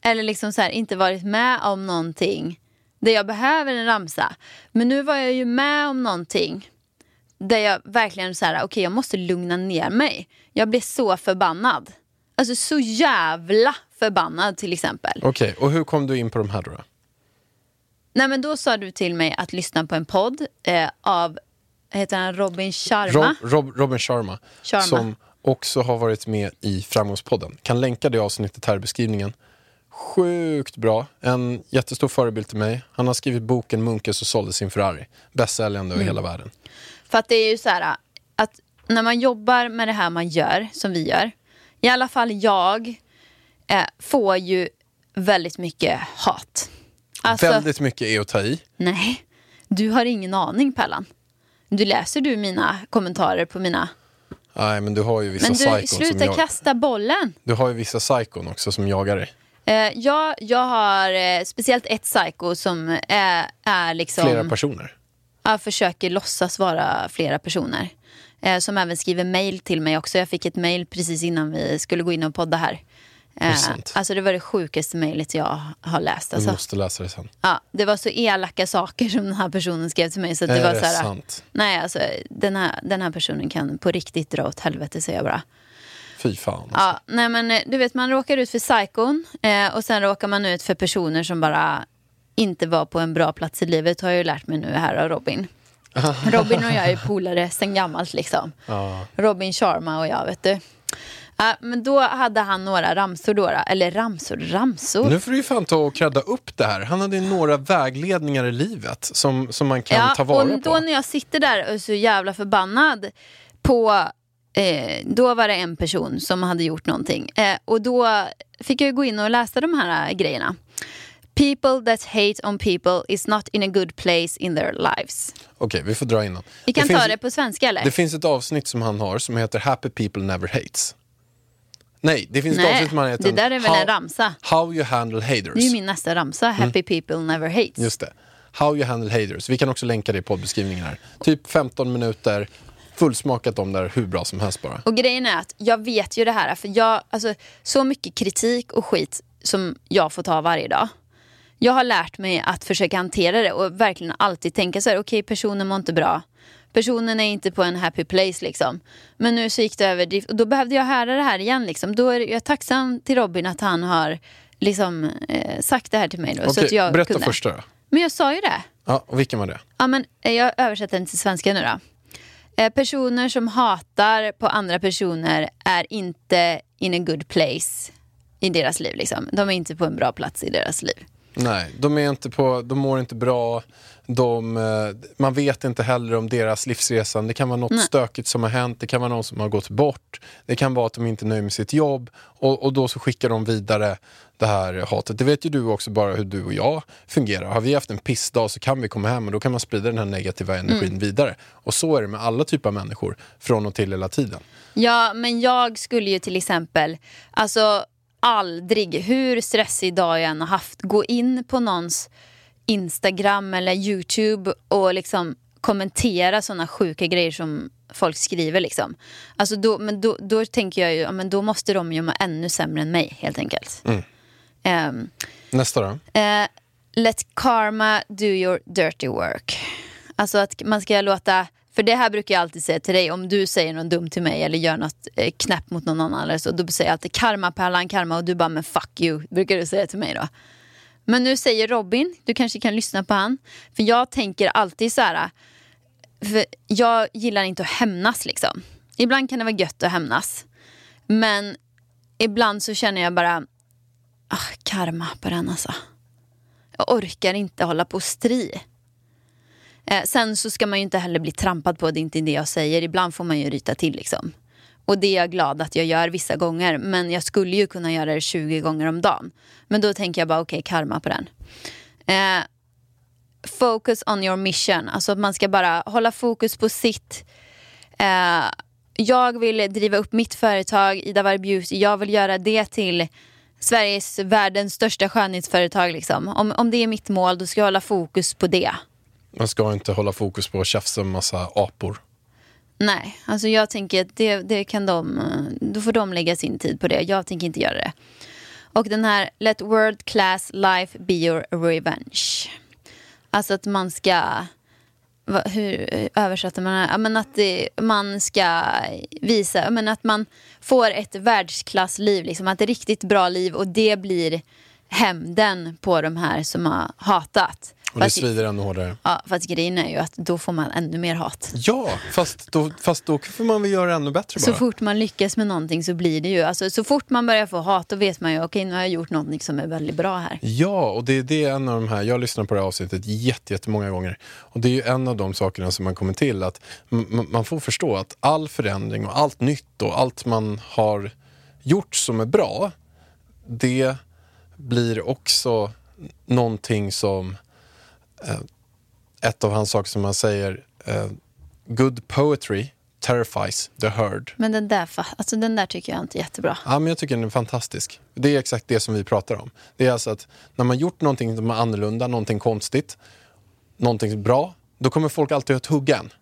Eller liksom så här, inte varit med om någonting där jag behöver en ramsa. Men nu var jag ju med om någonting där jag verkligen så här, okej jag måste lugna ner mig. Jag blev så förbannad. Alltså så jävla förbannad till exempel. Okej, och hur kom du in på de här då? Nej men då sa du till mig att lyssna på en podd eh, av, heter han Robin Sharma? Rob, Rob, Robin Sharma, Sharma. som också har varit med i Framgångspodden. Kan länka det avsnittet här i beskrivningen. Sjukt bra. En jättestor förebild till mig. Han har skrivit boken Munken som sålde sin Ferrari. Bästsäljande över hela världen. För att det är ju så här att när man jobbar med det här man gör, som vi gör. I alla fall jag eh, får ju väldigt mycket hat. Alltså, Väldigt mycket är att ta i. nej, du har ingen aning Pellan. Du läser du mina kommentarer på mina... Nej, men du har ju vissa Men psykon du, som sluta jag... kasta bollen. Du har ju vissa psykon också som jagar dig. Eh, jag, jag har eh, speciellt ett psycho som är, är liksom... Flera personer. Jag försöker låtsas vara flera personer. Eh, som även skriver mail till mig också. Jag fick ett mail precis innan vi skulle gå in och podda här. det Eh, alltså det var det sjukaste mejlet jag har läst. Du Alltså. måste läsa det sen. Ja, det var så elaka saker som den här personen skrev till mig. Så det Är var det så här, sant? Nej, alltså den här, den här personen kan på riktigt dra åt helvete säger jag bara. Fy fan. Ja, nej men eh, du vet man råkar ut för psykon eh, och sen råkar man ut för personer som bara inte var på en bra plats i livet har jag ju lärt mig nu här av Robin. Robin och jag är polare sen gammalt liksom. Ja. Robin Sharma och jag vet du. Ja, men då hade han några ramsor då, eller ramsor, ramsor. Nu får du ju fan ta och credda upp det här. Han hade ju några vägledningar i livet som, som man kan ja, ta vara och då på. när jag sitter där och är så jävla förbannad på Eh, då var det en person som hade gjort någonting. Eh, och då fick jag gå in och läsa de här eh, grejerna. People that hate on people is not in a good place in their lives. Okej, vi får dra innan. Vi kan det ta finns, det på svenska eller? Det finns ett avsnitt som han har som heter Happy people never hates. Nej, det finns ett Nej, avsnitt som han heter det där är väl How, en ramsa. How you handle haters. Det är ju min nästa ramsa. Happy people never hates. Just det. How you handle haters. Vi kan också länka det i poddbeskrivningen här. Typ 15 minuter, fullsmakat om där hur bra som helst bara. Och grejen är att jag vet ju det här, för jag, alltså, så mycket kritik och skit som jag får ta varje dag. jag har lärt mig att försöka hantera det och verkligen alltid tänka så här, okej personen mår inte bra. Personen är inte på en happy place liksom. Men nu så gick det över och då behövde jag höra det här igen liksom. Då är jag tacksam till Robin att han har liksom eh, sagt det här till mig då. så Okej, att jag berätta kunde. första då. Men jag sa ju det. Ja, och vilken var det? Ja, men eh, jag översätter den till svenska nu då. Eh, personer som hatar på andra personer är inte in a good place i deras liv. Liksom. De är inte på en bra plats i deras liv. Nej, de, är inte på, de mår inte bra. De, eh, man vet inte heller om deras livsresa. Det kan vara något Nej. stökigt som har hänt. Det kan vara någon som har gått bort. Det kan vara att de inte är nöjda med sitt jobb. Och, och då så skickar de vidare det här hatet. Det vet ju du också bara hur du och jag fungerar. Har vi haft en pissdag så kan vi komma hem och då kan man sprida den här negativa energin Mm. vidare. Och så är det med alla typer av människor. Från och till hela tiden. Ja, men jag skulle ju till exempel, alltså aldrig, hur stressig dag jag än har haft, gå in på någons Instagram eller YouTube och liksom kommentera sådana sjuka grejer som folk skriver. Liksom. Alltså då, men då, då tänker jag ju, ja, men då måste de ju må ännu sämre än mig helt enkelt. Mm. Ehm, Nästa då? Eh, let karma do your dirty work. Alltså att man ska låta, för det här brukar jag alltid säga till dig, om du säger något dumt till mig eller gör något eh, knäpp mot någon annan eller så, då säger jag alltid karma pärlan karma och du bara men fuck you, brukar du säga till mig då. Men nu säger Robin, du kanske kan lyssna på han, för jag tänker alltid så här, för jag gillar inte att hämnas liksom. Ibland kan det vara gött att hämnas, men ibland så känner jag bara, ah, karma på den alltså. Jag orkar inte hålla på och stri. Eh, sen så ska man ju inte heller bli trampad på, det är inte det jag säger. Ibland får man ju ryta till liksom. Och det är jag glad att jag gör vissa gånger. Men jag skulle ju kunna göra det 20 gånger om dagen. Men då tänker jag bara okej, karma på den. Eh, focus on your mission. Alltså att man ska bara hålla fokus på sitt. Eh, jag vill driva upp mitt företag, Ida Warg Beauty. Jag vill göra det till Sveriges, världens största skönhetsföretag. Liksom. Om, om det är mitt mål, då ska jag hålla fokus på det. Man ska inte hålla fokus på att tjafsa med massa apor. Nej, alltså jag tänker att det, det kan de, då får de lägga sin tid på det. Jag tänker inte göra det. Och den här Let world class life be your revenge. Alltså att man ska, va, hur eh, översätter man det? Ja, men att det, man ska visa, ja, men att man får ett världsklassliv, liksom, att det är ett riktigt bra liv och det blir hämnden på de här som har hatat. Och det Fast- svider ännu hårdare. Ja, fast grejen är ju att då får man ännu mer hat. Ja, fast då, fast då får man väl göra ännu bättre bara. Så fort man lyckas med någonting så blir det ju, alltså så fort man börjar få hat då vet man ju okej nu har jag gjort någonting som är väldigt bra här. Ja, och det, det är en av de här, jag lyssnar på det här avsnittet jätte, jättemånga gånger. Och det är ju en av de sakerna som man kommer till, att man får förstå att all förändring och allt nytt och allt man har gjort som är bra, det blir också någonting som, ett av hans saker som han säger, eh, good poetry terrifies the herd. Men den där, alltså den där tycker jag inte är jättebra. Ja, men jag tycker den är fantastisk. Det är exakt det som vi pratar om. Det är alltså att när man gjort någonting som är annorlunda, någonting konstigt, någonting bra, då kommer folk alltid att hugga en.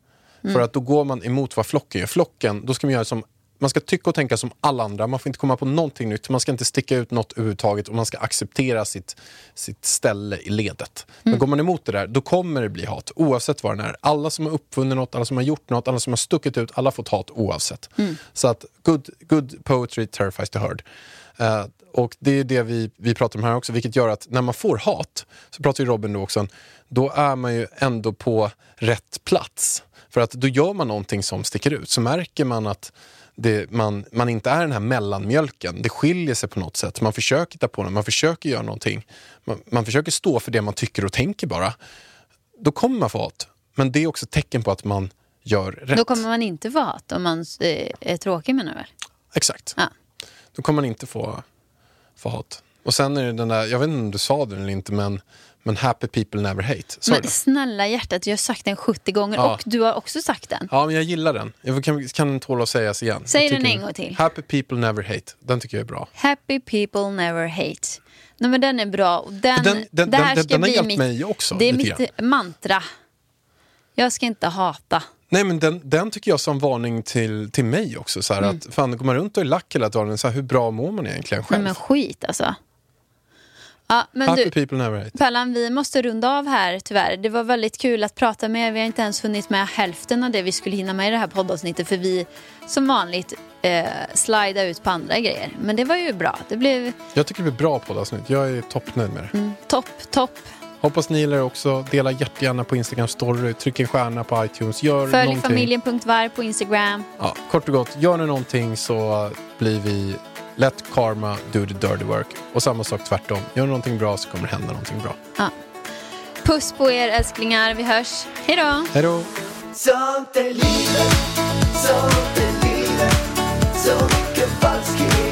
Mm. För att då går man emot vad flocken gör. Flocken, då ska man göra som man ska tycka och tänka som alla andra, man får inte komma på någonting nytt, man ska inte sticka ut något överhuvudtaget och man ska acceptera sitt, sitt ställe i ledet. Men går man emot det där, då kommer det bli hat oavsett vad det är. Alla som har uppfunnit något, alla som har gjort något, alla som har stuckit ut, alla har fått hat oavsett. Så att good, good poetry terrifies the herd. Eh, och det är det vi, vi pratar om här också, vilket gör att när man får hat, så pratar ju Robin då också då är man ju ändå på rätt plats. För att då gör man någonting som sticker ut, så märker man att det, man, man inte är den här mellanmjölken. Det skiljer sig på något sätt. Man försöker ta på det, man försöker göra någonting. Man, man försöker stå för det man tycker och tänker bara. Då kommer man få hat. Men det är också tecken på att man gör rätt. Då kommer man inte få hat om man eh, är tråkig menar du väl? Exakt. Ja. Då kommer man inte få, få hat. Och sen är det den där, jag vet inte om du sa det eller inte, men, men happy people never hate. Du Men snälla hjärtat, jag har sagt den 70 gånger Ja. och du har också sagt den. Ja, men jag gillar den. Jag kan, kan tåla att sägas igen. Säg den en gång till. Happy people never hate. Den tycker jag är bra. Happy people never hate. Nej men den är bra. Den, Den- den- det här den- ska den har bli hjälpt mitt, mig också, Det är mitt mantra. Jag ska inte hata. Nej men den, den tycker jag som varning till, till mig också. Så här, Mm. att, fan, går man runt och är lack hela dagen, så här, hur bra mår man egentligen Nej, själv? men skit alltså. Ja, men Happy du, people never hate. Pallan, vi måste runda av här tyvärr. Det var väldigt kul att prata med er. Vi har inte ens hunnit med hälften av det vi skulle hinna med i det här poddavsnittet för vi som vanligt eh, slida ut på andra grejer. Men det var ju bra. Det blev Jag tycker det blir bra poddavsnitt. Jag är toppnöjd med det. mm, topp, topp. Hoppas ni gillar det också. Dela jättegärna på Instagram story. Tryck en stjärna på iTunes. Gör Följ någonting. familjen.var på Instagram. Ja, kort och gott, gör ni någonting så blir vi Let karma do the dirty work. Och samma sak tvärtom. Gör någonting bra så kommer det hända någonting bra. Ja. Puss på er älsklingar. Vi hörs. Hej då! Hej då! Sånt är livet, sånt är livet Så mycket falskhet